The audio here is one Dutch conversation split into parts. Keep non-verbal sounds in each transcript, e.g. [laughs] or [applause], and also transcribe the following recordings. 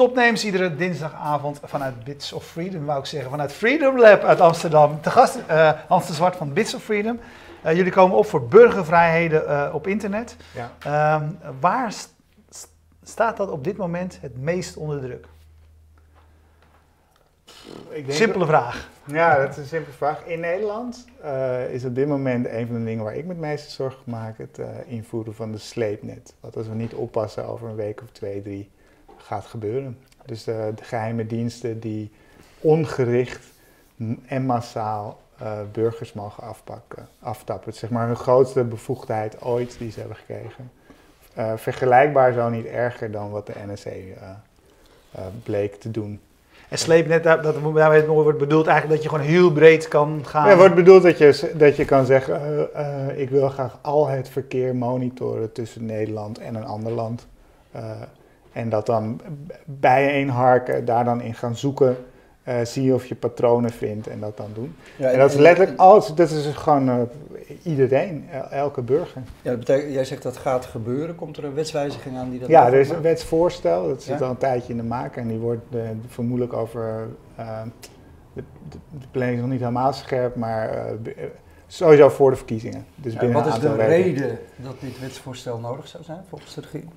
Topnames, iedere dinsdagavond vanuit Bits of Freedom, wou ik zeggen, vanuit Freedom Lab uit Amsterdam. Te gast uh, Hans de Zwart van Bits of Freedom. Uh, jullie komen op voor burgervrijheden uh, op internet. Ja. Ehm, waar st staat dat op dit moment het meest onder druk? Ik denk simpele vraag. Ja, dat is een simpele vraag. In Nederland is op dit moment een van de dingen waar ik me het meeste zorgen maak het invoeren van de sleepnet. Wat als we niet oppassen over een week of twee, drie gaat gebeuren. Dus de, de geheime diensten die ongericht en massaal uh, burgers mogen afpakken, aftappen. Zeg maar hun grootste bevoegdheid ooit die ze hebben gekregen. Uh, vergelijkbaar zo niet erger dan wat de NSC uh, eh, bleek te doen. En sleepnet, dat, dat, daarmee wordt bedoeld eigenlijk dat je gewoon heel breed kan gaan. Ja, wordt bedoeld dat je, dat je kan zeggen, ik wil graag al het verkeer monitoren tussen Nederland en een ander land. En dat dan bijeenharken, daar dan in gaan zoeken. Uh, zie je of je patronen vindt en dat dan doen. Ja, en, dat is letterlijk alles, dat is gewoon uh, iedereen, elke burger. Ja, dat betekent, jij zegt dat gaat gebeuren. Komt er een wetswijziging aan die dat Ja, er is een wetsvoorstel, dat zit al een tijdje in de maak en die wordt uh, vermoedelijk over. de, de, de planning is nog niet helemaal scherp, maar sowieso voor de verkiezingen. Dus ja, wat is de reden dat dit wetsvoorstel nodig zou zijn volgens de regering?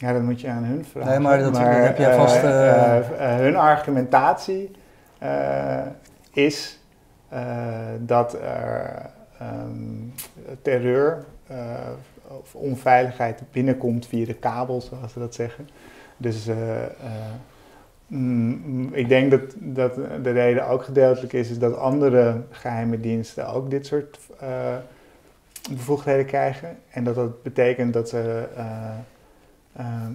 Ja, dat moet je aan hun vragen. Nee, maar dat, heb je vast... Uh, hun argumentatie is dat er um, terreur of onveiligheid binnenkomt via de kabel, zoals ze dat zeggen. Dus mm, ik denk dat, dat de reden ook gedeeltelijk is, is dat andere geheime diensten ook dit soort bevoegdheden krijgen. En dat dat betekent dat ze Ehm,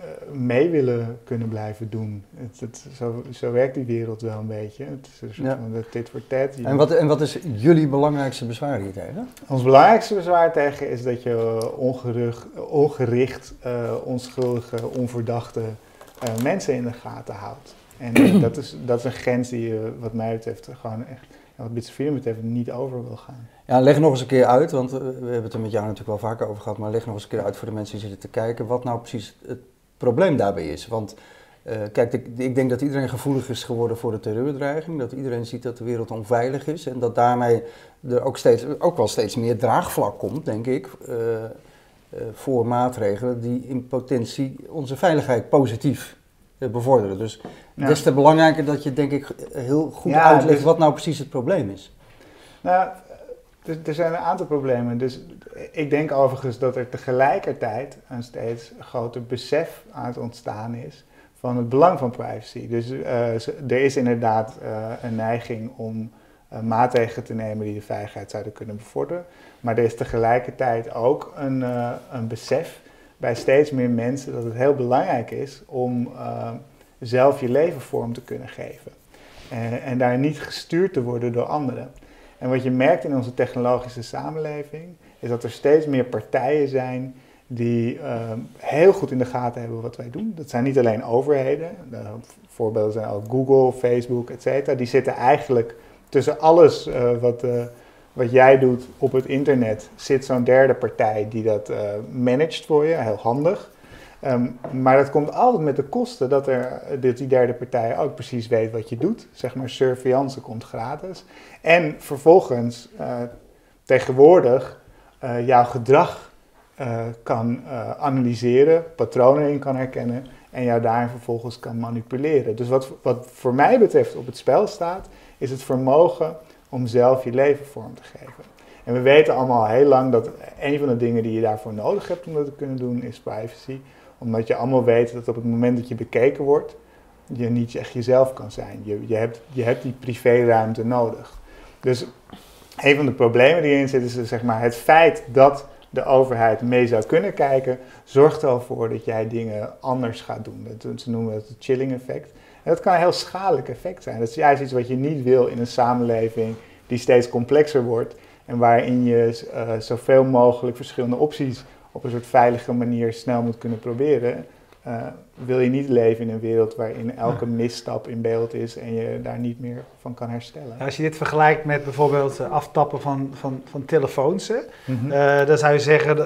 eh, mee willen kunnen blijven doen. Het, het, zo, zo, werkt die wereld wel een beetje. Het is een soort ja. van dit voor tet. En wat, en wat is jullie belangrijkste bezwaar hier tegen? Ons belangrijkste bezwaar tegen is dat je ongerucht, ongericht, uh, onschuldige, onverdachte uh, mensen in de gaten houdt. En dat, is, dat is een grens die je, wat mij betreft, gewoon echt, wat Freedom betreft, niet over wil gaan. Ja, leg nog eens een keer uit, want eh, we hebben het er met jou natuurlijk wel vaker over gehad, maar leg nog eens een keer uit voor de mensen die zitten te kijken wat nou precies het probleem daarbij is. Want uh, kijk, ik, ik, denk dat iedereen gevoelig is geworden voor de terreurdreiging, dat iedereen ziet dat de wereld onveilig is en dat daarmee er ook, steeds, ook wel steeds meer draagvlak komt, denk ik, uh, voor maatregelen die in potentie onze veiligheid positief bevorderen. Dus ja. des te belangrijker dat je, denk ik, heel goed uitlegt dus- wat nou precies het probleem is. Nou, er, er, zijn een aantal problemen. Dus ik denk overigens dat er tegelijkertijd een steeds groter besef aan het ontstaan is van het belang van privacy. Dus uh, er is inderdaad uh, een neiging om uh, maatregelen te nemen die de veiligheid zouden kunnen bevorderen. Maar er is tegelijkertijd ook een, een besef bij steeds meer mensen dat het heel belangrijk is om zelf je leven vorm te kunnen geven. en daar niet gestuurd te worden door anderen. En wat je merkt in onze technologische samenleving, is dat er steeds meer partijen zijn die uh, heel goed in de gaten hebben wat wij doen. Dat zijn niet alleen overheden, de voorbeelden zijn ook Google, Facebook, et cetera. Die zitten eigenlijk tussen alles uh, wat, wat jij doet op het internet, zit zo'n derde partij die dat uh, managt voor je, heel handig. Um, maar dat komt altijd met de kosten dat, er, dat die derde partij ook precies weet wat je doet. Zeg maar, surveillance komt gratis. En vervolgens uh, tegenwoordig uh, jouw gedrag kan analyseren, patronen in kan herkennen en jou daarin vervolgens kan manipuleren. Dus wat, wat voor mij betreft op het spel staat, is het vermogen om zelf je leven vorm te geven. En we weten allemaal heel lang dat een van de dingen die je daarvoor nodig hebt om dat te kunnen doen, is privacy omdat je allemaal weet dat op het moment dat je bekeken wordt, je niet echt jezelf kan zijn. Je, je, hebt, je hebt die privéruimte nodig. Dus een van de problemen die erin zit is zeg maar, het feit dat de overheid mee zou kunnen kijken, zorgt er al voor dat jij dingen anders gaat doen. Dat, ze noemen het het chilling effect. En dat kan een heel schadelijk effect zijn. Dat is juist iets wat je niet wil in een samenleving die steeds complexer wordt en waarin je uh, zoveel mogelijk verschillende opties op een soort veilige manier snel moet kunnen proberen, uh, wil je niet leven in een wereld waarin elke misstap in beeld is en je daar niet meer van kan herstellen. Als je dit vergelijkt met bijvoorbeeld uh, aftappen van, van, van telefoons, mm -hmm. uh, dan zou je zeggen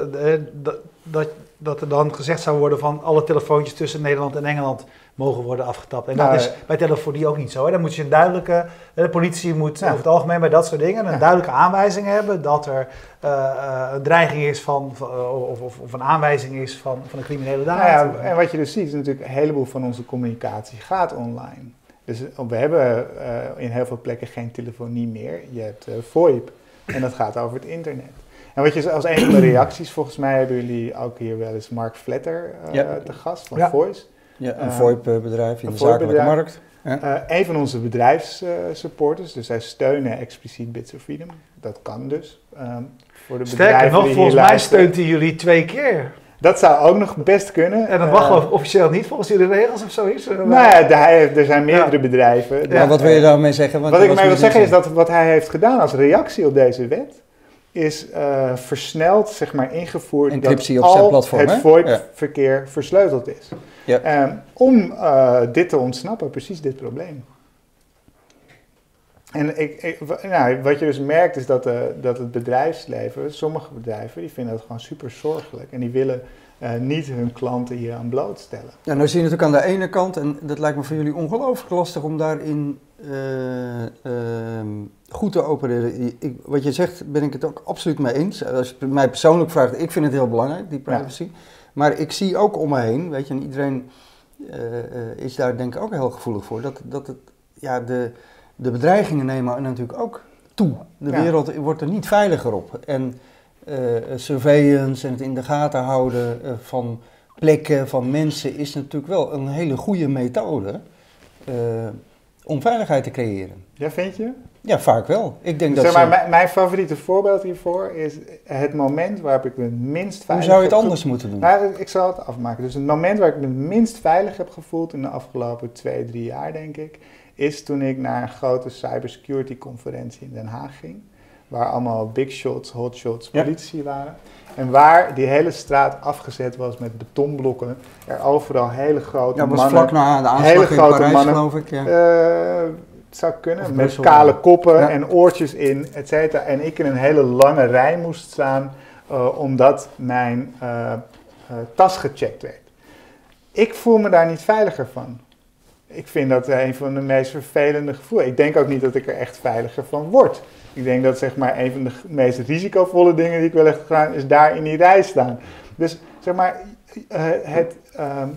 dat, dat, dat er dan gezegd zou worden van alle telefoontjes tussen Nederland en Engeland mogen worden afgetapt. En dat Nou, is bij telefonie ook niet zo. Hè? Dan moet je een duidelijke, de politie moet Ja. over het algemeen bij dat soort dingen een Ja. duidelijke aanwijzing hebben dat er eh, eh, een dreiging is van, eh, of, of, of een aanwijzing is van, van een criminele daad. Nou ja, en wat je dus ziet is natuurlijk een heleboel van onze communicatie gaat online. Dus eh, we hebben eh, in heel veel plekken geen telefonie meer. Je hebt eh, VoIP en dat gaat over het internet. En wat je als een van de reacties, volgens mij hebben jullie ook hier wel eens Mark Vletter eh, te gast van Ja. Voice. Ja, een Eh, VoIP-bedrijf in een de zakelijke markt. Eh, een van onze bedrijfssupporters, dus zij steunen expliciet Bits of Freedom. Dat kan dus. ehm, voor de Sterker bedrijven nog, die hier volgens mij luisteren. steunt hij jullie twee keer. Dat zou ook nog best kunnen. En dat mag Eh, officieel niet volgens jullie regels of zoiets. Nou ja, er zijn meerdere bedrijven. Ja. Maar wat wil je daarmee zeggen? Want Wat ik mee wil zeggen is dat wat hij heeft gedaan als reactie op deze wet, is eh, versneld zeg maar, ingevoerd Encryptie dat op zijn al platform, het? VoIP-verkeer versleuteld is. Ja. Ehm, om eh, dit te ontsnappen, precies dit probleem. En ik, ik- wa- nou, wat je dus merkt is dat, eh, dat het bedrijfsleven, sommige bedrijven, die vinden het gewoon super zorgelijk. En die willen eh, niet hun klanten hier aan blootstellen. Ja, nou zie je natuurlijk aan de ene kant, en dat lijkt me voor jullie ongelooflijk lastig om daarin eh, ehm, goed te opereren. Ik, wat je zegt, ben ik het ook absoluut mee eens. Als je mij persoonlijk vraagt, ik vind het heel belangrijk, die privacy. Maar ik zie ook om me heen, weet je, en iedereen eh, eh, is daar denk ik ook heel gevoelig voor, dat, dat het, ja, de, de bedreigingen nemen natuurlijk ook toe. De Ja. wereld wordt er niet veiliger op. En eh, surveillance en het in de gaten houden van plekken, van mensen, is natuurlijk wel een hele goede methode om veiligheid te creëren. Ja, vind je? Ja, vaak wel. Ik denk zeg dat maar, ze- mijn, mijn favoriete voorbeeld hiervoor is het moment waarop ik me het minst Hoe veilig zou je het anders moeten doen? Nou, ik zal het afmaken. Dus het moment waar ik me het minst veilig heb gevoeld in de afgelopen twee, drie jaar, denk ik, is toen ik naar een grote cybersecurity conferentie in Den Haag ging. Waar allemaal big shots, hot shots, Ja. politie waren. En waar die hele straat afgezet was met betonblokken. Er overal hele grote Ja, dat was mannen. vlak na de aanslag hele in grote Parijs, mannen. geloof ik. Ja. Eh, het zou kunnen, Of met Brussel, kale koppen Ja. en oortjes in, et cetera. En ik in een hele lange rij moest staan, eh, omdat mijn eh, tas gecheckt werd. Ik voel me daar niet veiliger van. Ik vind dat een van de meest vervelende gevoelens. Ik denk ook niet dat ik er echt veiliger van word. Ik denk dat zeg maar een van de meest risicovolle dingen die ik wel heb gedaan, is daar in die rij staan. Dus zeg maar, eh, het, ehm,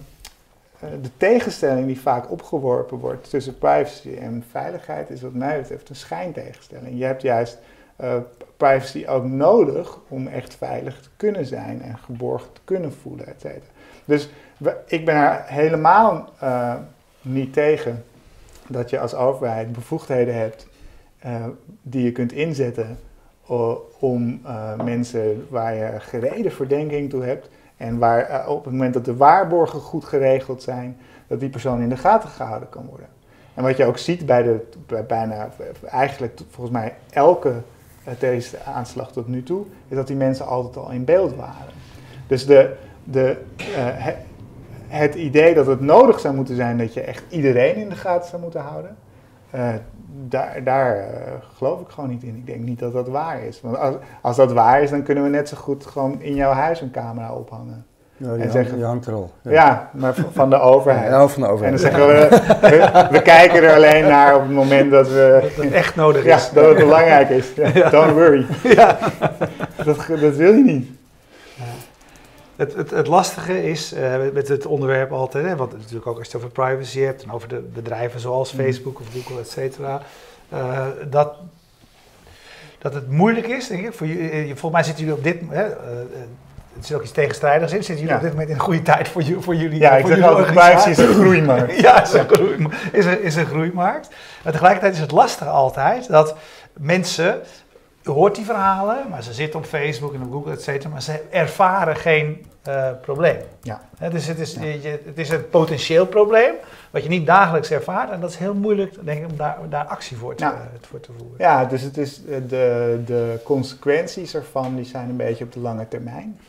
eh, de tegenstelling die vaak opgeworpen wordt tussen privacy en veiligheid is wat mij betreft een schijntegenstelling. Je hebt juist eh, privacy ook nodig om echt veilig te kunnen zijn en geborgen te kunnen voelen, et cetera. Dus ik ben er helemaal niet tegen dat je als overheid bevoegdheden hebt eh, die je kunt inzetten om eh, mensen waar je gereden verdenking toe hebt en waar eh, op het moment dat de waarborgen goed geregeld zijn, dat die persoon in de gaten gehouden kan worden. En wat je ook ziet bij, de, bij bijna eigenlijk volgens mij elke eh, terroristische aanslag tot nu toe, is dat die mensen altijd al in beeld waren. Dus de, de, he- het idee dat het nodig zou moeten zijn dat je echt iedereen in de gaten zou moeten houden, eh, daar, daar eh, geloof ik gewoon niet in. Ik denk niet dat dat waar is. Want als, als dat waar is, dan kunnen we net zo goed gewoon in jouw huis een camera ophangen. Ja, die, en hangt, zeggen- die hangt er al. Ja, maar van de [laughs] overheid. Ja, van de En overheid. dan zeggen we, we, we kijken er alleen naar op het moment dat we... Dat het echt nodig Ja, is. dat het belangrijk is. Ja, Don't worry. Ja. Dat, dat wil je niet. Het, het, het lastige is eh, met- het onderwerp altijd, hè, want natuurlijk ook als je het over privacy hebt en over de bedrijven zoals Mhm. Facebook of Google, et cetera, eh, dat, dat het moeilijk is, denk ik. Voor jullie, eh, volgens mij zitten jullie op dit eh, er zit ook iets tegenstrijdigs in. Zitten jullie Ja. op dit moment in een goede tijd voor, voor jullie? Ja, ik voor zeg altijd, privacy is een groeimarkt. [laughs] Ja, is een, groei, is, een, is een groeimarkt. Maar tegelijkertijd is het lastig altijd dat mensen, hoort die verhalen, maar ze zitten op Facebook en op Google, et cetera, maar ze ervaren geen eh, probleem. Ja. Dus het is, Ja. je- je- het is een potentieel probleem, wat je niet dagelijks ervaart. En dat is heel moeilijk, denk ik, om daar, daar actie voor te, eh, voor te voeren. Ja, dus het is eh, de, de consequenties ervan die zijn een beetje op de lange termijn.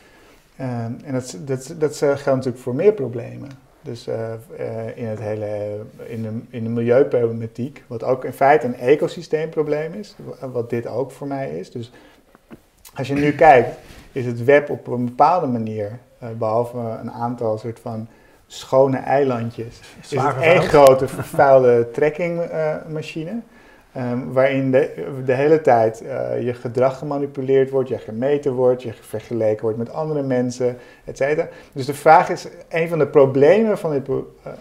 Ehm, en dat, dat, dat geldt natuurlijk voor meer problemen. Dus eh, eh, in, het hele, in, de, in de milieuproblematiek, wat ook in feite een ecosysteemprobleem is, wa- wat dit ook voor mij is. Dus als je nu [clears throat] kijkt, is het web op een bepaalde manier behalve een aantal soort van schone eilandjes, is het één grote vervuilde trekkingmachine. [clears throat] Ehm, waarin de, de hele tijd eh, je gedrag gemanipuleerd wordt, je gemeten wordt, je vergeleken wordt met andere mensen, et cetera. Dus de vraag is, een van de problemen van dit, eh, eh,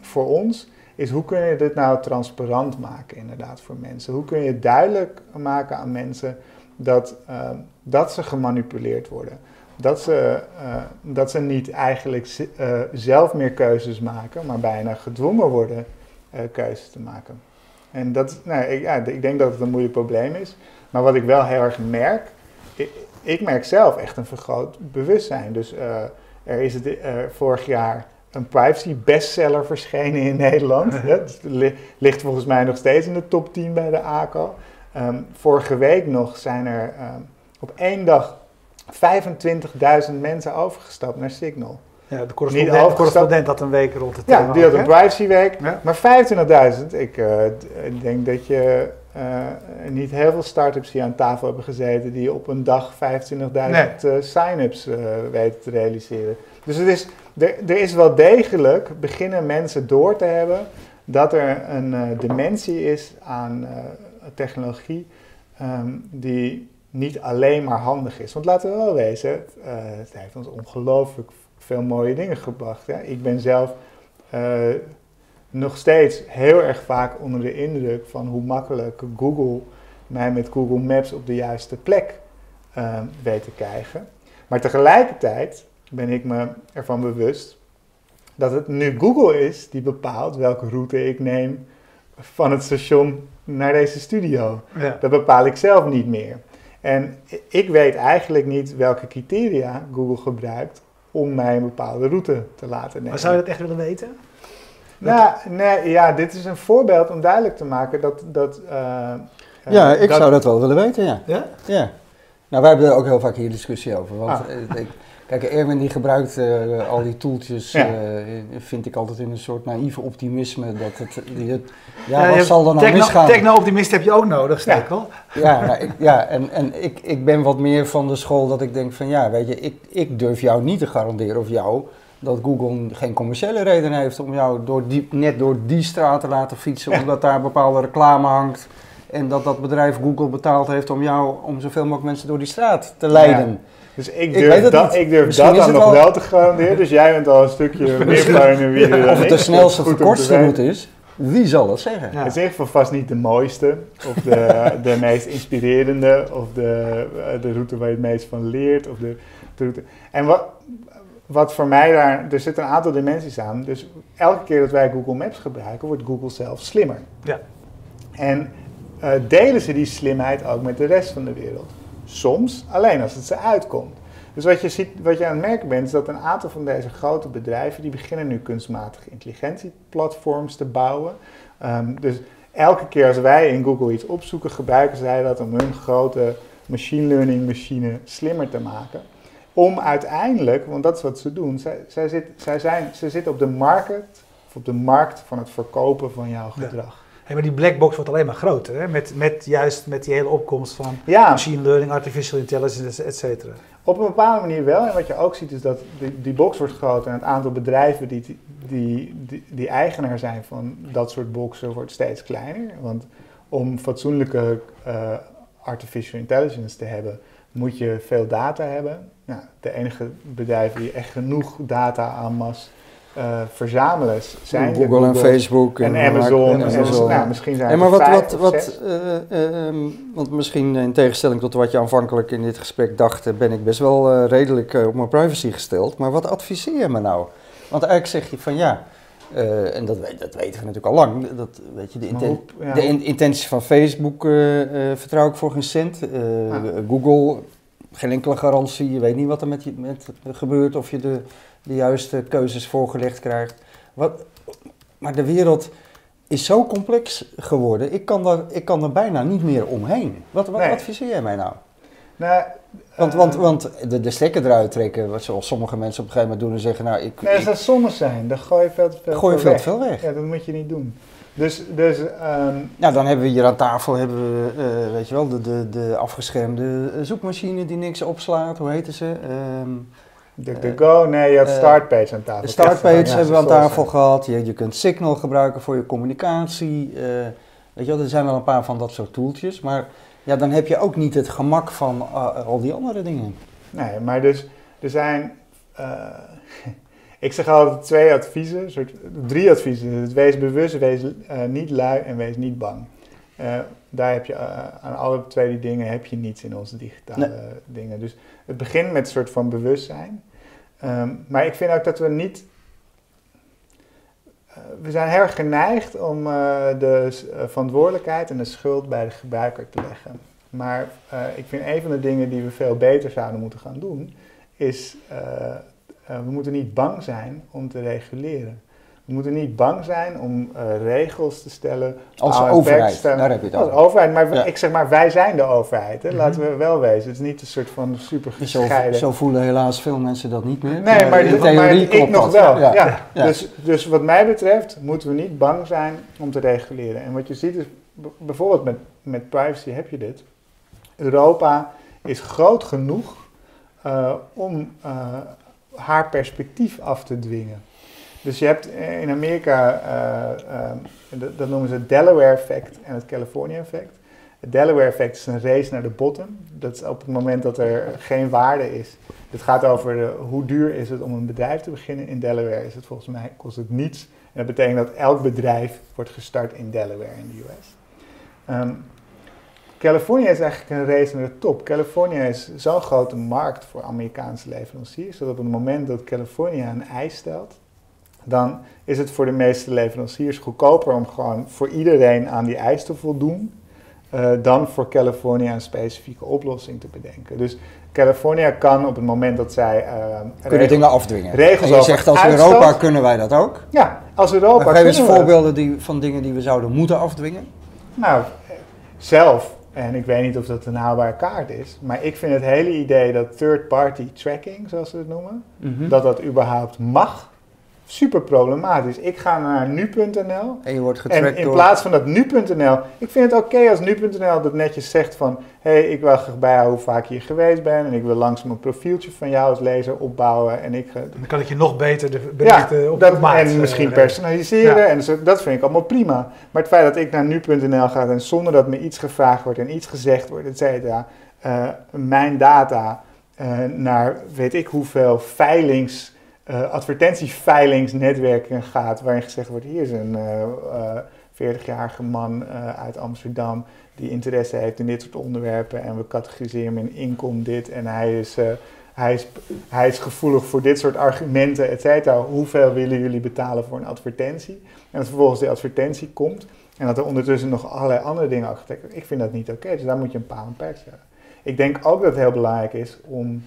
voor ons is hoe kun je dit nou transparant maken inderdaad voor mensen? Hoe kun je duidelijk maken aan mensen dat, ehm, dat ze gemanipuleerd worden? Dat ze, dat ze niet eigenlijk zelf meer keuzes maken, maar bijna gedwongen worden keuzes te maken. En dat, nou, ik, ja, ik denk dat het een moeilijk probleem is. Maar wat ik wel heel erg merk, ik, ik merk zelf echt een vergroot bewustzijn. Dus eh, er is het, eh, vorig jaar een privacy bestseller verschenen in Nederland. [laughs] Ja, dus ligt volgens mij nog steeds in de top 10 bij de ACO. Ehm, vorige week nog zijn er ehm, op één dag 25.000 mensen overgestapt naar Signal. Ja, de Niet correspondent, de overgestapt. correspondent had een week rond Ja, thema die had een privacyweek. Ja. Maar 25.000, ik eh, ik denk dat je eh, niet heel veel start-ups hier aan tafel hebben gezeten die op een dag 25.000 eh, sign-ups weten te realiseren. Dus het is, er, er is wel degelijk, beginnen mensen door te hebben, dat er een dimensie is aan technologie ehm, die niet alleen maar handig is. Want laten we wel wezen, het, het heeft ons ongelooflijk veel mooie dingen gebracht. Hè? Ik ben zelf eh, nog steeds heel erg vaak onder de indruk van hoe makkelijk Google mij met Google Maps op de juiste plek eh, weet te krijgen. Maar tegelijkertijd ben ik me ervan bewust dat het nu Google is die bepaalt welke route ik neem van het station naar deze studio. Ja. Dat bepaal ik zelf niet meer. En ik weet eigenlijk niet welke criteria Google gebruikt om mij een bepaalde route te laten nemen. Maar zou je dat echt willen weten? Nou, nee, ja, dit is een voorbeeld om duidelijk te maken dat... dat eh, eh, Ja, ik zou dat wel willen weten, ja. Ja? ja. Nou, wij hebben er ook heel vaak hier discussie over. Want Ah. eh, ik, kijk, Erwin die gebruikt eh, al die toeltjes, Ja. eh, vind ik altijd in een soort naïeve optimisme. Dat het, die, het- Ja, ja, wat zal er nou misgaan? Techno-optimist heb je ook nodig, Stekel. Ja, nou, ik, ja en, en ik, ik ben wat meer van de school dat ik denk van ja, weet je, ik, ik durf jou niet te garanderen of jou dat Google geen commerciële reden heeft om jou door die, net door die straat te laten fietsen, omdat daar bepaalde reclame hangt. En dat dat bedrijf Google betaald heeft om jou, om zoveel mogelijk mensen door die straat te leiden. Dus ik durf, dat, ik durf Misschien dat dan nog wel- wel te garanderen. Dus jij bent al een stukje meer pionieer dan Of het de snelste of te kortste route is, wie zal dat zeggen? Ja. Het is in ieder geval vast niet de mooiste, of de, [laughs] de meest inspirerende, of de, de route waar je het meest van leert. Of de, de route. En wat, wat voor mij daar, er zitten een aantal dimensies aan. Dus elke keer dat wij Google Maps gebruiken, wordt Google zelf slimmer. Ja. En eh, delen ze die slimheid ook met de rest van de wereld. Soms alleen als het ze uitkomt. Dus wat je, ziet, wat je aan het merken bent, is dat een aantal van deze grote bedrijven, die beginnen nu kunstmatige intelligentieplatforms te bouwen. Ehm, dus elke keer als wij in Google iets opzoeken, gebruiken zij dat om hun grote machine learning machine slimmer te maken. Om uiteindelijk, want dat is wat ze doen, zij, zij, zit, zij zijn, ze zitten op de market, of op de markt van het verkopen van jouw Ja. Hey, maar die black box wordt alleen maar groter, hè? Met, met juist met die hele opkomst van Ja, machine learning, artificial intelligence, et cetera. Op een bepaalde manier wel. En wat je ook ziet is dat die, die box wordt groter en het aantal bedrijven die, die, die, die eigenaar zijn van dat soort boxen wordt steeds kleiner. Want om fatsoenlijke eh, artificial intelligence te hebben, moet je veel data hebben. Nou, de enige bedrijven die echt genoeg data aan mas eh, verzamelen zijn de Google en Facebook en Amazon. en Amazon. nou, misschien zijn En maar wat, wat, wat eh, eh, ehm, want misschien in tegenstelling tot wat je aanvankelijk in dit gesprek dacht, ben ik best wel redelijk op mijn privacy gesteld. Maar wat adviseer je me nou? Want eigenlijk zeg je van ja, en dat, dat weten we natuurlijk al lang, dat, weet je, de, inten- ja, de in- intentie van Facebook vertrouw ik voor geen cent. Ah. Google, geen enkele garantie, je weet niet wat er met je met gebeurt, of je de, de juiste keuzes voorgelegd krijgt. Wat, maar de wereld is zo complex geworden, ik kan, daar, ik kan er bijna niet meer omheen. Wat, wat Nee. adviseer jij mij nou? nou, Want, eh, want, want de, de stekker eruit trekken, wat zoals sommige mensen op een gegeven moment doen en zeggen, nou ik, Nee, als dat sommen zijn, dan gooi je veel te veel gooi je veel te weg. veel weg. Ja, dat moet je niet doen. Dus, dus ehm, Nou, dan hebben we hier aan tafel, hebben we, eh, weet je wel, de, de, de afgeschermde zoekmachine die niks opslaat, hoe heette ze? Ehm, De, de Go, nee, je had eh, Startpage aan tafel. De Startpage Ja, hebben we aan tafel gehad. Je, je kunt Signal gebruiken voor je communicatie. eh, weet je wel, er zijn wel een paar van dat soort toeltjes. Maar ja, dan heb je ook niet het gemak van eh, al die andere dingen. Nee, maar dus er zijn. eh, [laughs] ik zeg altijd twee adviezen, soort, drie adviezen. Dus wees bewust, wees eh, niet lui en wees niet bang. Daar heb je eh, aan alle twee die dingen heb je niets in onze digitale dingen. Dus het begint met een soort van bewustzijn. Ehm, maar ik vind ook dat we niet. eh, we zijn heel erg geneigd om eh, de verantwoordelijkheid en de schuld bij de gebruiker te leggen. Maar ik vind een van de dingen die we veel beter zouden moeten gaan doen, is we moeten niet bang zijn om te reguleren. We moeten niet bang zijn om uh, regels te stellen. Als overheid, te stellen. daar heb je het Als over. overheid, maar Ja. ik zeg maar, wij zijn de overheid. Hè? Mhm. Laten we wel wezen. Het is niet een soort van super gescheiden. zo voelen helaas veel mensen dat niet meer. Nee, maar, in maar theorie ik nog dat. wel. Ja. Ja. Ja. Dus, dus wat mij betreft moeten we niet bang zijn om te reguleren. En wat je ziet is, bijvoorbeeld met, met privacy heb je dit. Europa is groot genoeg uh, om uh, haar perspectief af te dwingen. Dus je hebt in Amerika, uh, dat, dat noemen ze het Delaware effect en het California effect. Het Delaware effect is een race naar de bottom. Dat is op het moment dat er geen waarde is. Het gaat over de, hoe duur is het om een bedrijf te beginnen. In Delaware is het volgens mij kost het niets. En dat betekent dat elk bedrijf wordt gestart in Delaware in de US. Um, Californië is eigenlijk een race naar de top. Californië is zo'n grote markt voor Amerikaanse leveranciers, dat op het moment dat Californië een eis stelt, dan is het voor de meeste leveranciers goedkoper om gewoon voor iedereen aan die eis te voldoen, uh, dan voor Californië een specifieke oplossing te bedenken. Dus Californië kan op het moment dat zij. Uh, kunnen dingen afdwingen. Regels en je zegt als uitstoot, Europa kunnen wij dat ook. Ja, als Europa. Geef eens voorbeelden die, van dingen die we zouden moeten afdwingen. Nou, zelf en ik weet niet of dat een haalbare kaart is. Maar ik vind het hele idee dat third-party tracking, zoals ze het noemen, mm -hmm. dat dat überhaupt mag, super problematisch. Ik ga naar nu.nl en je wordt getrackt en in door... plaats van dat nu.nl, ik vind het oké okay als nu.nl dat netjes zegt van, hé, hey, ik wil graag bijhouden hoe vaak je hier geweest bent en ik wil langzaam een profieltje van jou als lezer opbouwen en ik. Dan kan ik je nog beter de berichten ja, op dat, maat, En misschien uh, personaliseren ja. en zo, dat vind ik allemaal prima. Maar het feit dat ik naar nu.nl ga en zonder dat me iets gevraagd wordt en iets gezegd wordt, et cetera, uh, mijn data uh, naar weet ik hoeveel veilings... Uh, advertentieveilingsnetwerken gaat, waarin gezegd wordt: hier is een uh, uh, 40-jarige man uit Amsterdam die interesse heeft in dit soort onderwerpen en we categoriseren hem in inkom dit en hij is, hij, is, hij is gevoelig voor dit soort argumenten, et cetera. Hoeveel willen jullie betalen voor een advertentie? En dat vervolgens die advertentie komt en dat er ondertussen nog allerlei andere dingen achter Ik vind dat niet oké, dus daar moet je een paal en perk stellen. Ik denk ook dat het heel belangrijk is om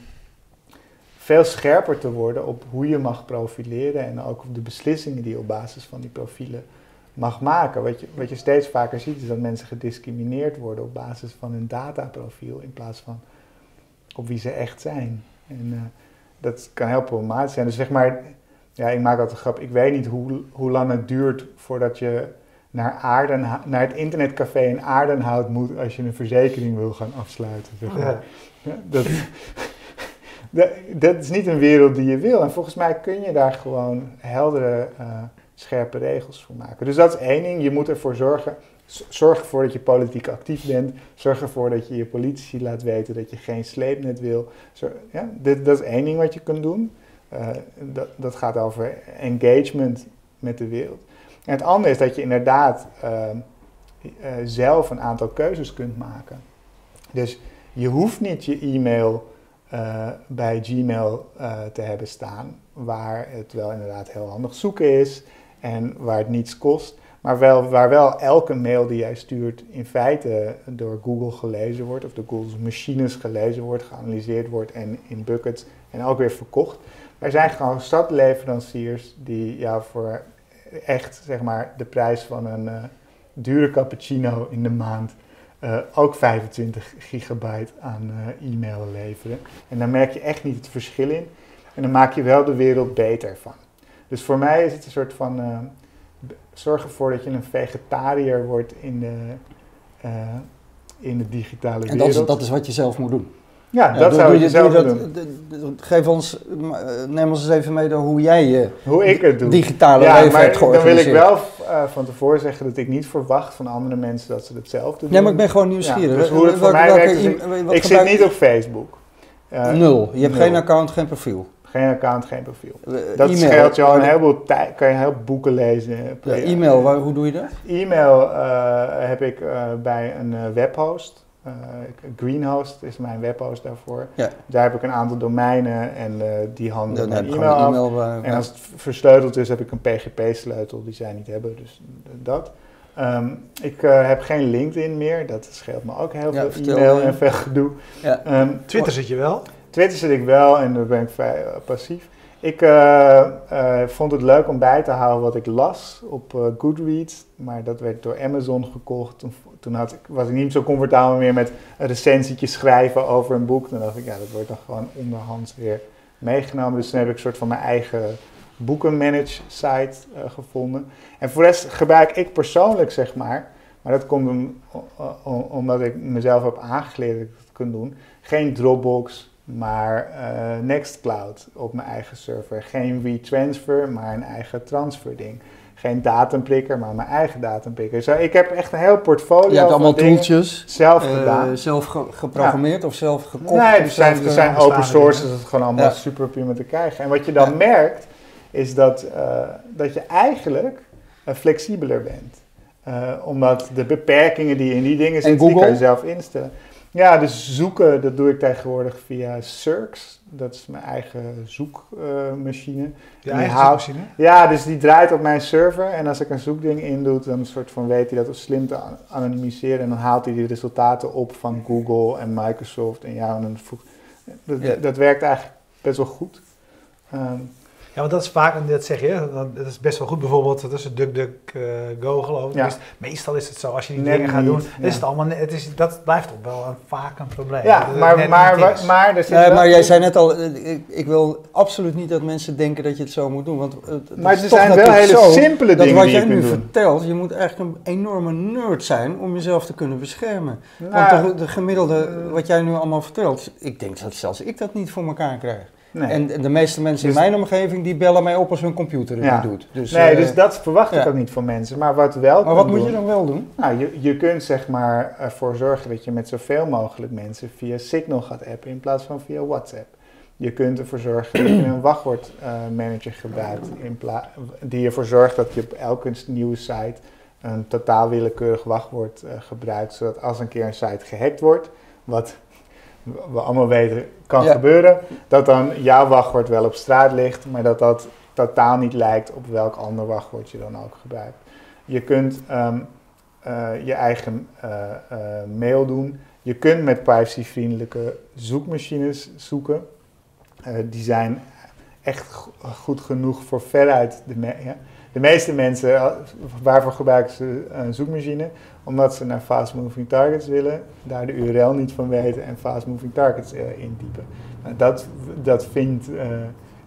veel scherper te worden op hoe je mag profileren en ook op de beslissingen die je op basis van die profielen mag maken. Wat je, wat je steeds vaker ziet is dat mensen gediscrimineerd worden op basis van hun dataprofiel in plaats van op wie ze echt zijn. En uh, dat kan heel problematisch zijn. Dus zeg maar, ja, ik maak altijd een grap, ik weet niet hoe, hoe lang het duurt voordat je naar, Aarden, naar het internetcafé in Aardenhout moet als je een verzekering wil gaan afsluiten. Zeg maar. ja. Ja, dat, dat, is niet een wereld die je wil. En volgens mij kun je daar gewoon heldere, uh, scherpe regels voor maken. Dus dat is één ding. Je moet ervoor zorgen. Zorg ervoor dat je politiek actief bent. Zorg ervoor dat je je politici laat weten dat je geen sleepnet wil. Ja, dit, dat is één ding wat je kunt doen. Uh, dat, dat gaat over engagement met de wereld. En het andere is dat je inderdaad uh, zelf een aantal keuzes kunt maken. Dus je hoeft niet je e-mail uh, bij Gmail uh, te hebben staan, waar het wel inderdaad heel handig zoeken is en waar het niets kost, maar wel, waar wel elke mail die jij stuurt in feite door Google gelezen wordt, of door Google's machines gelezen wordt, geanalyseerd wordt en in buckets en ook weer verkocht. Er zijn gewoon stadleveranciers die jou voor echt zeg maar de prijs van een uh, dure cappuccino in de maand uh, ook 25 gigabyte aan uh, e-mail leveren. En daar merk je echt niet het verschil in. En dan maak je wel de wereld beter van. Dus voor mij is het een soort van uh, zorg ervoor dat je een vegetariër wordt in de, in de digitale wereld. En dat, dat is wat je zelf moet doen. Ja, dat doe- zou doe ik je- zelf doe doen. dat- d- d- Geef ons, eh, neem ons eens even mee door hoe jij je Hoe ik het doe. digitale ja, leven maar hebt dan wil ik georganiseerd. wel eh, van tevoren zeggen dat ik niet verwacht van andere mensen dat ze hetzelfde doen. Nee, maar ik ben gewoon nieuwsgierig. Ja, dus hoe het voor mij werkt wat ik zit niet op Facebook. Eh, Nul. Je hebt nul. geen account, geen profiel. Geen account, geen profiel. Dat scheelt je al een heleboel tijd. Kan je heel boeken lezen. Ja, e-mail, waar, hoe doe je dat? E-mail heb ik bij een webhost. Eh, Greenhost is mijn webhost daarvoor. Ja. Daar heb ik een aantal domeinen en eh, die handelen mijn e-mail af. eh, En als het versleuteld is, heb ik een PGP-sleutel die zij niet hebben. Dus dat. Ehm, ik eh, heb geen LinkedIn meer. Dat scheelt me ook heel Ja, veel e-mail me. en veel gedoe. ja. Ehm, Twitter zit je wel. Twitter zit ik wel en daar ben ik vrij passief. Ik eh, eh, vond het leuk om bij te houden wat ik las op eh, Goodreads, maar dat werd door Amazon gekocht. Toen, had ik, was ik niet zo comfortabel meer met een recensietje schrijven over een boek. Toen dacht ik, ja, dat wordt dan gewoon onderhands weer meegenomen. Dus toen heb ik een soort van mijn eigen boekenmanage site gevonden. En voor de gebruik ik persoonlijk, zeg maar, maar dat komt om- o- o- omdat ik mezelf heb aangeleerd dat ik dat kan doen, geen Dropbox, maar eh, Nextcloud op mijn eigen server. Geen WeTransfer, maar een eigen transferding. Geen datumprikker, maar mijn eigen datumprikker. Zo, ik heb echt een heel portfolio Je hebt allemaal toeltjes. zelf eh, gedaan. zelf ge- geprogrammeerd of zelf gekocht? Nee, er zijn, er zijn eh, open bestaande source, dingen. dus het is gewoon allemaal Ja. super prima te krijgen. En wat je dan Ja. merkt, is dat, eh, dat je eigenlijk flexibeler bent. Eh, omdat de beperkingen die in die dingen zitten, die kan je zelf instellen. Ja, dus zoeken, dat doe ik tegenwoordig via Cirx. Dat is mijn eigen zoekmachine. Je eigen zoekmachine. Ja, dus die draait op mijn server. En als ik een zoekding indoe, dan soort van weet hij dat op slim te an- anonimiseren. En dan haalt hij die resultaten op van Google en Microsoft. En ja, en dan voegt- dat, Ja. dat werkt eigenlijk best wel goed. Ehm, Ja, want dat is vaak, en dat zeg je, dat is best wel goed. Bijvoorbeeld, dat is een DuckDuckGo geloof ik. Ja. Dus meestal is het zo, als je die Net dingen gaat niet, doen, ja. is het allemaal, net- het is, dat blijft toch wel een, vaak een probleem. ja, maar, maar, maar er zit Nee, wel- maar jij zei net al, eh, ik, ik wil absoluut niet dat mensen denken dat je het zo moet doen. Want het- het Maar er zijn wel hele zo simpele dat dingen wat die jij je nu kunt doen. vertelt, je moet eigenlijk een enorme nerd zijn om jezelf te kunnen beschermen. Nou, Want de, de gemiddelde, wat jij nu allemaal vertelt, ik denk dat zelfs ik dat niet voor elkaar krijg. Nee. En de meeste mensen Dus- in mijn omgeving, die bellen mij op als hun computer het Ja. niet doet. Dus, nee, eh, dus dat verwacht ik ook niet van mensen. Maar wat wel maar wat moet doen- je dan wel doen? Nou, je, je kunt zeg maar ervoor zorgen dat je met zoveel mogelijk mensen via Signal gaat appen in plaats van via WhatsApp. Je kunt ervoor zorgen dat je een wachtwoordmanager gebruikt in die ervoor zorgt dat je op elke nieuwe site een totaal willekeurig wachtwoord eh, gebruikt, zodat als een keer een site gehackt wordt, wat we allemaal weten kan Ja. gebeuren, dat dan jouw wachtwoord wel op straat ligt, maar dat dat totaal niet lijkt op welk ander wachtwoord je dan ook gebruikt. Je kunt ehm, eh, je eigen eh, eh, mail doen. Je kunt met privacyvriendelijke zoekmachines zoeken. Die zijn echt go- goed genoeg voor veruit de, me- ja. de meeste mensen. Waarvoor gebruiken ze een zoekmachine? Omdat ze naar fast moving targets willen, daar de URL niet van weten en fast moving targets eh, intypen. Nou, dat, dat vindt eh,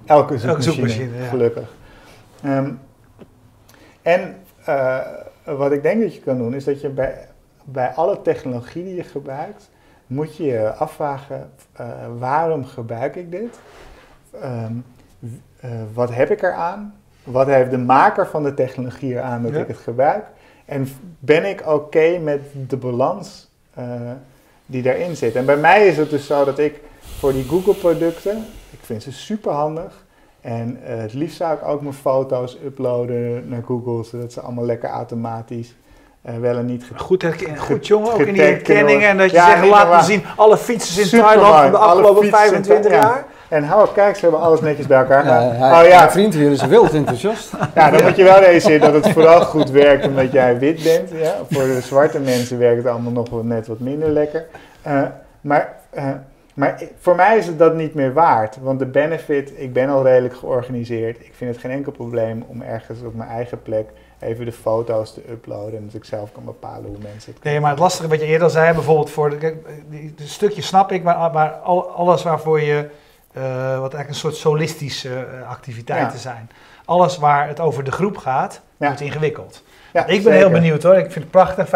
elke zoekmachine, zoekmachine, ja. gelukkig. Ehm, en eh, wat ik denk dat je kan doen, is dat je bij, bij alle technologie die je gebruikt, moet je je afvragen, waarom gebruik ik dit? Ehm, eh, wat heb ik eraan? Wat heeft de maker van de technologie eraan dat Ja. ik het gebruik? En ben ik oké met de balans eh, die daarin zit? En bij mij is het dus zo dat ik voor die Google-producten, ik vind ze super handig. En eh, het liefst zou ik ook mijn foto's uploaden naar Google, zodat ze allemaal lekker automatisch eh, wel en niet Goed, herken- goed jongen, ook in die kunnen En dat je. Ja, zegt, laat me zien alle fietsers in. Thailand van de afgelopen fietsen in 25 Thailand, jaar. En hou kijk, ze hebben alles netjes bij elkaar hij- oh ja, Mijn vriend hier is wild enthousiast. ja, dan moet je wel realiseren dat het vooral goed werkt omdat jij wit bent. Ja? Voor de zwarte mensen werkt het allemaal nog wel net wat minder lekker. Eh, maar, eh, maar voor mij is het dat niet meer waard. Want de benefit, ik ben al redelijk georganiseerd. Ik vind het geen enkel probleem om ergens op mijn eigen plek even de foto's te uploaden. En dat ik zelf kan bepalen hoe mensen het Nee, maar het lastige wat je eerder zei, bijvoorbeeld voor de, stukje snap ik, maar, maar al- alles waarvoor je wat eigenlijk een soort solistische activiteiten zijn. Alles waar het over de groep gaat, wordt ingewikkeld. Ja, ik ben heel benieuwd hoor. Ik vind het prachtig,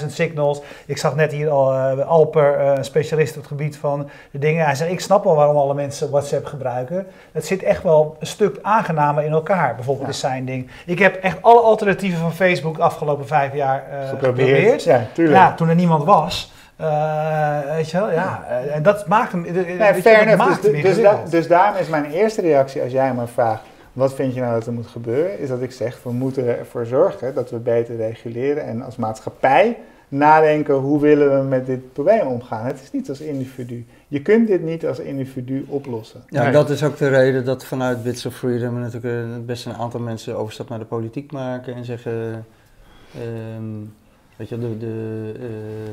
25.000 signals. Ik zag net hier al uh, Alper, uh, een specialist op het gebied van de dingen. Hij zegt, ik snap wel waarom alle mensen WhatsApp gebruiken. Het zit echt wel een stuk aangenamer in elkaar, bijvoorbeeld ja. is zijn ding. Ik heb echt alle alternatieven van Facebook de afgelopen vijf jaar uh, geprobeerd. Ja, tuurlijk. Ja, toen er niemand was. Weet je wel, ja. en dat maakt hem. Nee, fair maakt dus, dus, dus daarom is mijn eerste reactie als jij me vraagt wat vind je nou dat er moet gebeuren? Is dat ik zeg, we moeten ervoor zorgen dat we beter reguleren en als maatschappij nadenken hoe willen we met dit probleem omgaan. Het is niet als individu. Je kunt dit niet als individu oplossen. Ja, dat is ook de reden dat vanuit Bits of Freedom natuurlijk best een aantal mensen overstap naar de politiek maken en zeggen... Ehm, Weet je, de, de, uh,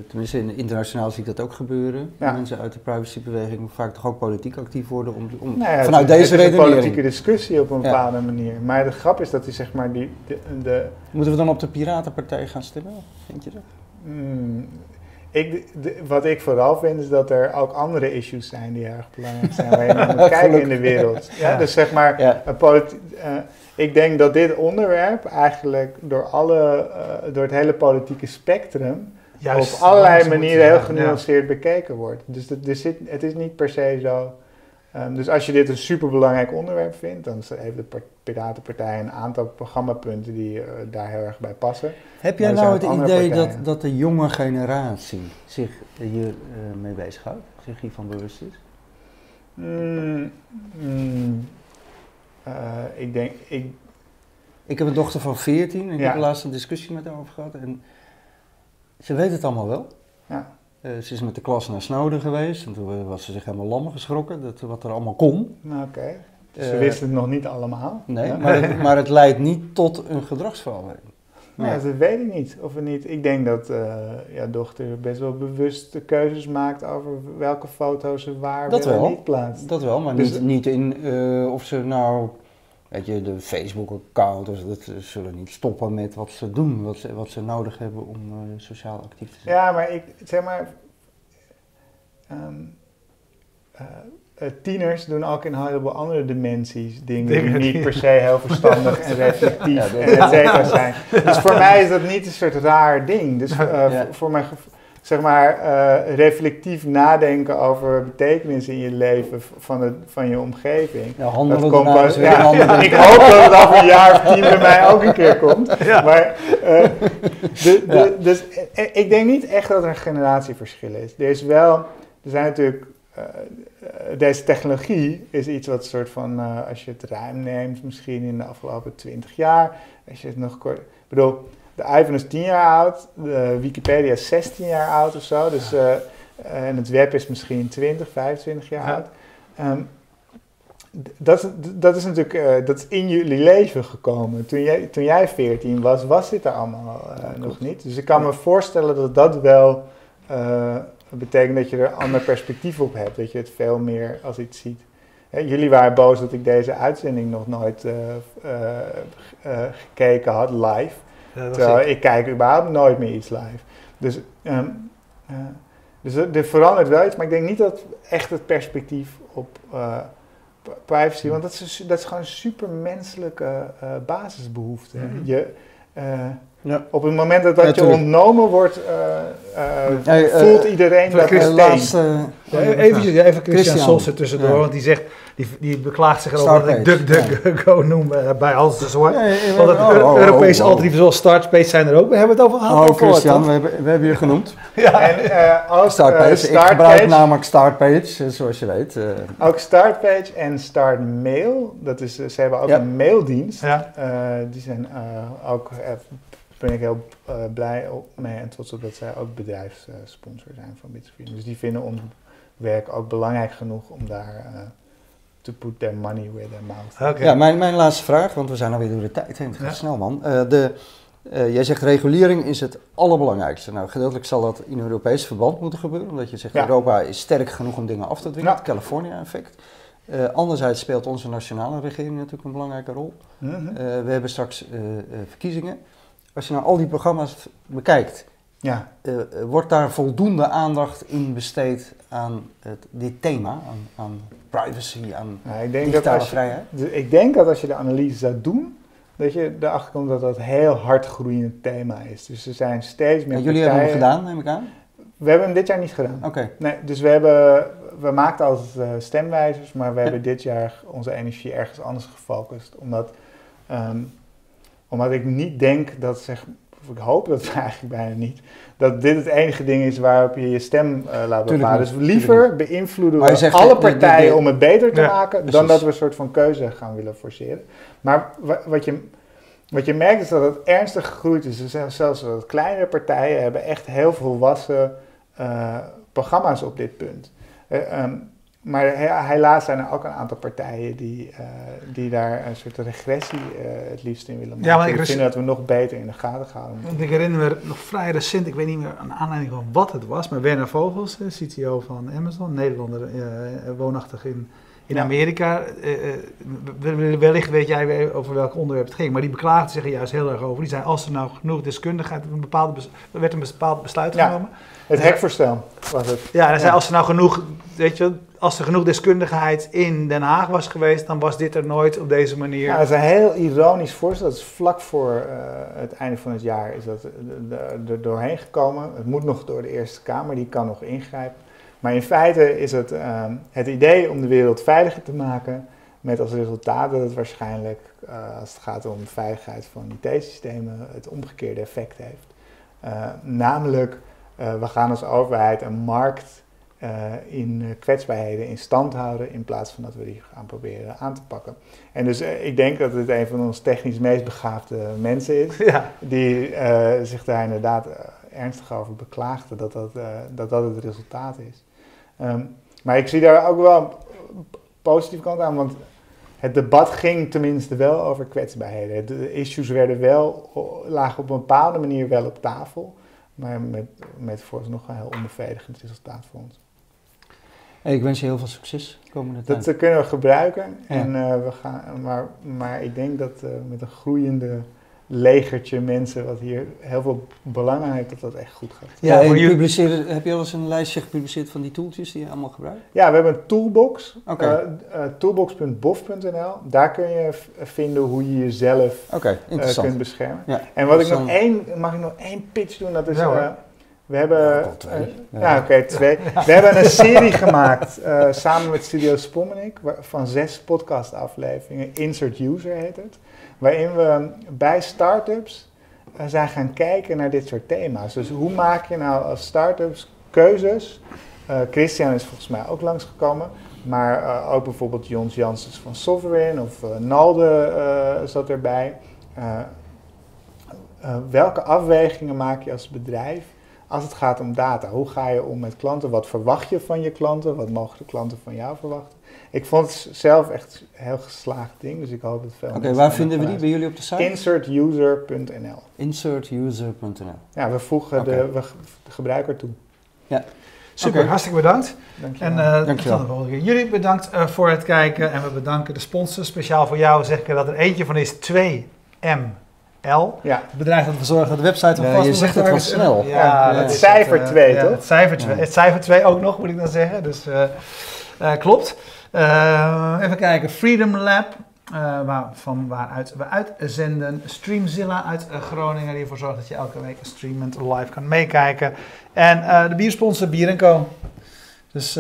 tenminste in, internationaal zie ik dat ook gebeuren. Mensen uit de privacybeweging vaak toch ook politiek actief worden om, om nou ja, vanuit deze reden. een politieke discussie op een bepaalde manier. Maar de grap is dat hij zeg maar die... De, de Moeten we dan op de Piratenpartij gaan stemmen? Vind je dat? Hmm, ik, wat ik vooral vind is dat er ook andere issues zijn die erg belangrijk zijn waar je naar moet [laughs] kijken in de wereld. Ja. Dus zeg maar, een politi- uh, ik denk dat dit onderwerp eigenlijk door, alle, uh, door het hele politieke spectrum Juist, op allerlei manieren heel genuanceerd bekeken wordt. Dus dat, er zit, het is niet per se zo. Um, dus als je dit een superbelangrijk onderwerp vindt, dan heeft de Piratenpartij een aantal programmapunten die uh, daar heel erg bij passen. Heb jij nou het idee dat, dat de jonge generatie zich hier uh, mee bezighoudt, zich hiervan bewust is? Mm, mm, ik denk, ik... Ik heb een dochter van 14 en ik heb laatst een discussie met haar over gehad. En ze weet het allemaal wel. Ja. Uh, ze is met de klas naar Snowden geweest en toen was ze zich helemaal lam geschrokken, dat, wat er allemaal kon. Nou, oké. Dus ze uh, wisten het nog niet allemaal. Nee, maar, het, maar het [laughs] leidt niet tot een gedragsverandering. Nou, ja, dat weet ik niet. Of niet. Ik denk dat uh, ja, dochter best wel bewust keuzes maakt over welke foto's ze waar dat wel niet plaatst. Dat wel, maar dus niet, niet in uh, of ze nou, weet je, de Facebook-account, of dat ze zullen niet stoppen met wat ze doen, wat ze, wat ze nodig hebben om uh, sociaal actief te zijn. Ja, maar ik zeg maar. Um, uh, tieners doen ook in een heleboel andere dimensies dingen die niet per se heel verstandig en [laughs] reflectief en et cetera zijn. Dus voor mij is dat niet een soort raar ding. Dus uh, voor mijn zeg maar, uh, reflectief nadenken over betekenis in je leven van, het, van je omgeving. Ja, dat komt pas, ja, [laughs] ja, ik hoop dat het over een jaar of tien bij mij ook een keer komt. [laughs] Maar, uh, de, de, dus ik denk niet echt dat er een generatieverschil is. Er is wel, er zijn natuurlijk deze technologie is iets wat soort van, uh, als je het ruim neemt, misschien in de afgelopen 20 jaar, als je het nog kort. Ik bedoel, de iPhone is 10 jaar oud, de Wikipedia is 16 jaar oud of zo, dus, uh, en het web is misschien 20, 25 jaar oud. Um, dat, dat is natuurlijk dat is in jullie leven gekomen. Toen jij, toen jij 14 was, was dit er allemaal nog niet. Dus ik kan me voorstellen dat dat wel dat betekent dat je er een ander perspectief op hebt, dat je het veel meer als iets ziet. jullie waren boos dat ik deze uitzending nog nooit uh, uh, uh, gekeken had live. Ja, terwijl ik. ik. kijk überhaupt nooit meer iets live. Dus, um, dus er verandert wel iets, maar ik denk niet dat echt het perspectief op privacy, want dat is, dat is gewoon een supermenselijke basisbehoefte. Mm -hmm. Je, ja. Op het moment dat dat je ontnomen wordt, uh, uh, voelt iedereen dat laatste, ja, Eventjes, ja, even Christian, Christian tussendoor, want die zegt, die, die beklaagt zich erover dat ik DuckDuckGo [laughs] noem bij alles te zwart. Want het oh, oh, Europese oh, alternatief zoals Startspace zijn er ook. We hebben het over gehad. Oh, Christian, we hebben, we hebben je genoemd. [laughs] ja. En, als, Startpage, Startpage, ik gebruik namelijk Startpage, zoals je weet. Ook Startpage en Startmail, dat is, ze hebben ook een maildienst. die zijn ook ben ik heel uh, blij mee en trots op dat zij ook bedrijfssponsor zijn van Bitsfree. Dus die vinden ons werk ook belangrijk genoeg om daar uh, to put their money where their mouth okay. Ja, mijn, mijn laatste vraag, want we zijn alweer door de tijd heen. Het gaat snel man. Uh, de, jij zegt regulering is het allerbelangrijkste. Nou, gedeeltelijk zal dat in Europees verband moeten gebeuren, omdat je zegt Europa is sterk genoeg om dingen af te dwingen, het California-effect. Uh, anderzijds speelt onze nationale regering natuurlijk een belangrijke rol. Mm -hmm. uh, we hebben straks uh, verkiezingen. Als je nou al die programma's bekijkt, Ja. Uh, wordt daar voldoende aandacht in besteed aan het, dit thema, aan, aan privacy, aan nou, ik denk digitale dat vrijheid? ik denk dat als je de analyse zou doen, dat je erachter komt dat dat een heel hard groeiend thema is. Dus er zijn steeds meer. En jullie hebben hem gedaan, neem ik aan? We hebben hem dit jaar niet gedaan. Oké. Nee, dus we hebben, we maakten altijd uh, stemwijzers, maar we hebben dit jaar onze energie ergens anders gefocust. Omdat, um, omdat ik niet denk dat, zeg, of ik hoop dat [laughs] eigenlijk bijna niet, dat dit het enige ding is waarop je je stem uh, laat bepalen. Dus liever beïnvloeden we alle partijen om het beter te maken, dan dat we een soort van keuze gaan willen forceren. Maar wat je wat je merkt is dat het ernstig gegroeid is. Zijn zelfs wat kleinere partijen hebben echt heel volwassen uh, programma's op dit punt. Uh, um, maar helaas zijn er ook een aantal partijen die, uh, die daar een soort regressie het liefst in willen maken. Ja, maar ik vind dat we nog beter in de gaten gaan. Want ik herinner me nog vrij recent, ik weet niet meer aan aanleiding van wat het was, maar Werner Vogels, CTO van Amazon, Nederlander, woonachtig in in Amerika, uh, wellicht weet jij over welk onderwerp het ging, maar die beklaagden zich er juist heel erg over. Die zei, als er nou genoeg deskundigheid, een bepaalde werd een bepaald besluit genomen. Het hekvoorstel was het. Ja, zei, als er nou genoeg, weet je, als er genoeg deskundigheid in Den Haag was geweest, dan was dit er nooit op deze manier. Ja, dat is een heel ironisch voorstel. Dat is vlak voor uh, het einde van het jaar is dat er doorheen gekomen. Het moet nog door de Eerste Kamer, die kan nog ingrijpen. Maar in feite is het ehm, het idee om de wereld veiliger te maken, met als resultaat dat het waarschijnlijk, uh, als het gaat om de veiligheid van IT-systemen, het omgekeerde effect heeft. Uh, namelijk, uh, we gaan als overheid een markt in kwetsbaarheden in stand houden, in plaats van dat we die gaan proberen aan te pakken. En dus ik denk dat het een van onze technisch meest begaafde mensen is, [laughs] ja. die zich daar inderdaad ernstig over beklaagde dat dat, dat dat het resultaat is. Ehm, maar ik zie daar ook wel een positieve kant aan, want het debat ging tenminste wel over kwetsbaarheden. De issues werden wel, lagen op een bepaalde manier wel op tafel, maar met, met vooralsnog een heel onbevredigend resultaat voor ons. ik wens je heel veel succes komende tijd. Dat kunnen we gebruiken, en, uh, we gaan, maar, maar ik denk dat uh, met een groeiende legertje mensen wat hier heel veel belang aan heeft, dat dat echt goed gaat. Ja, publiceren, heb je al eens een lijstje gepubliceerd van die tooltjes die je allemaal gebruikt? Ja, we hebben een toolbox, okay. uh, uh, toolbox.bof.nl. Daar kun je vinden hoe je jezelf okay, uh, kunt beschermen. Ja. En wat ik nog één, mag ik nog één pitch doen? Dat is, ja, we hebben, ja, oké, twee. [laughs] We hebben een serie gemaakt samen met Studio Spommenik van zes podcastafleveringen. Insert User heet het waarin we bij start-ups uh, zijn gaan kijken naar dit soort thema's. Dus hoe maak je nou als start-ups keuzes? Uh, Christian is volgens mij ook langsgekomen, maar ook bijvoorbeeld Jons Janssens van Sovereign of Nalde zat erbij. welke afwegingen maak je als bedrijf als het gaat om data? Hoe ga je om met klanten? Wat verwacht je van je klanten? Wat mogen de klanten van jou verwachten? Ik vond het zelf echt een heel geslaagd ding, dus ik hoop dat veel Oké, waar vinden we die bij jullie op de site? Insertuser.nl Insertuser.nl Ja, we voegen de, we, de gebruiker toe. Ja. Super, hartstikke bedankt. Dankjewel. En uh, Dankjewel. Jullie bedankt uh, voor het kijken en we bedanken de sponsors. Speciaal voor jou zeg ik dat er eentje van is 2M. L. Ja. Het bedrijf dat verzorgt dat de website van ja, Je zegt het wel snel. Ja, ja, het cijfer 2, uh, toch? Het cijfer 2 het cijfer 2 ook nog, moet ik dan zeggen. Dus uh, klopt. Uh, even kijken, Freedom Lab, waar, van waaruit we uitzenden. Streamzilla uit Groningen, die ervoor zorgt dat je elke week streamend live kan meekijken. En de biersponsor Bier Co. Dus...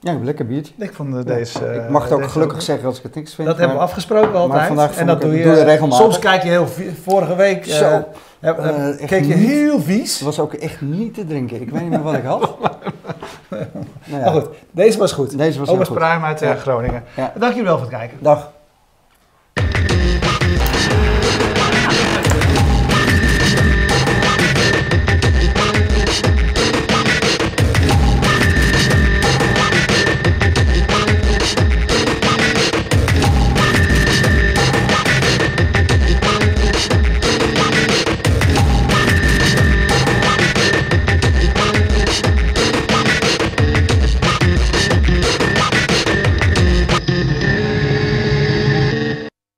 ja, een lekker biertje. Ik vond deze... ik mag het ook gelukkig zeggen als ik het niks vind. Dat hebben we afgesproken altijd. en dat doe je, doe je regelmatig. Soms kijk je heel... Vorige week... Zo. Ja, uh, keek je heel vies. Het was ook echt niet te drinken. Ik weet niet meer wat ik had. [laughs] nou ja. Maar goed, deze was goed. Deze was Obers Pruim uit Groningen. Dank jullie wel voor het kijken. Dag.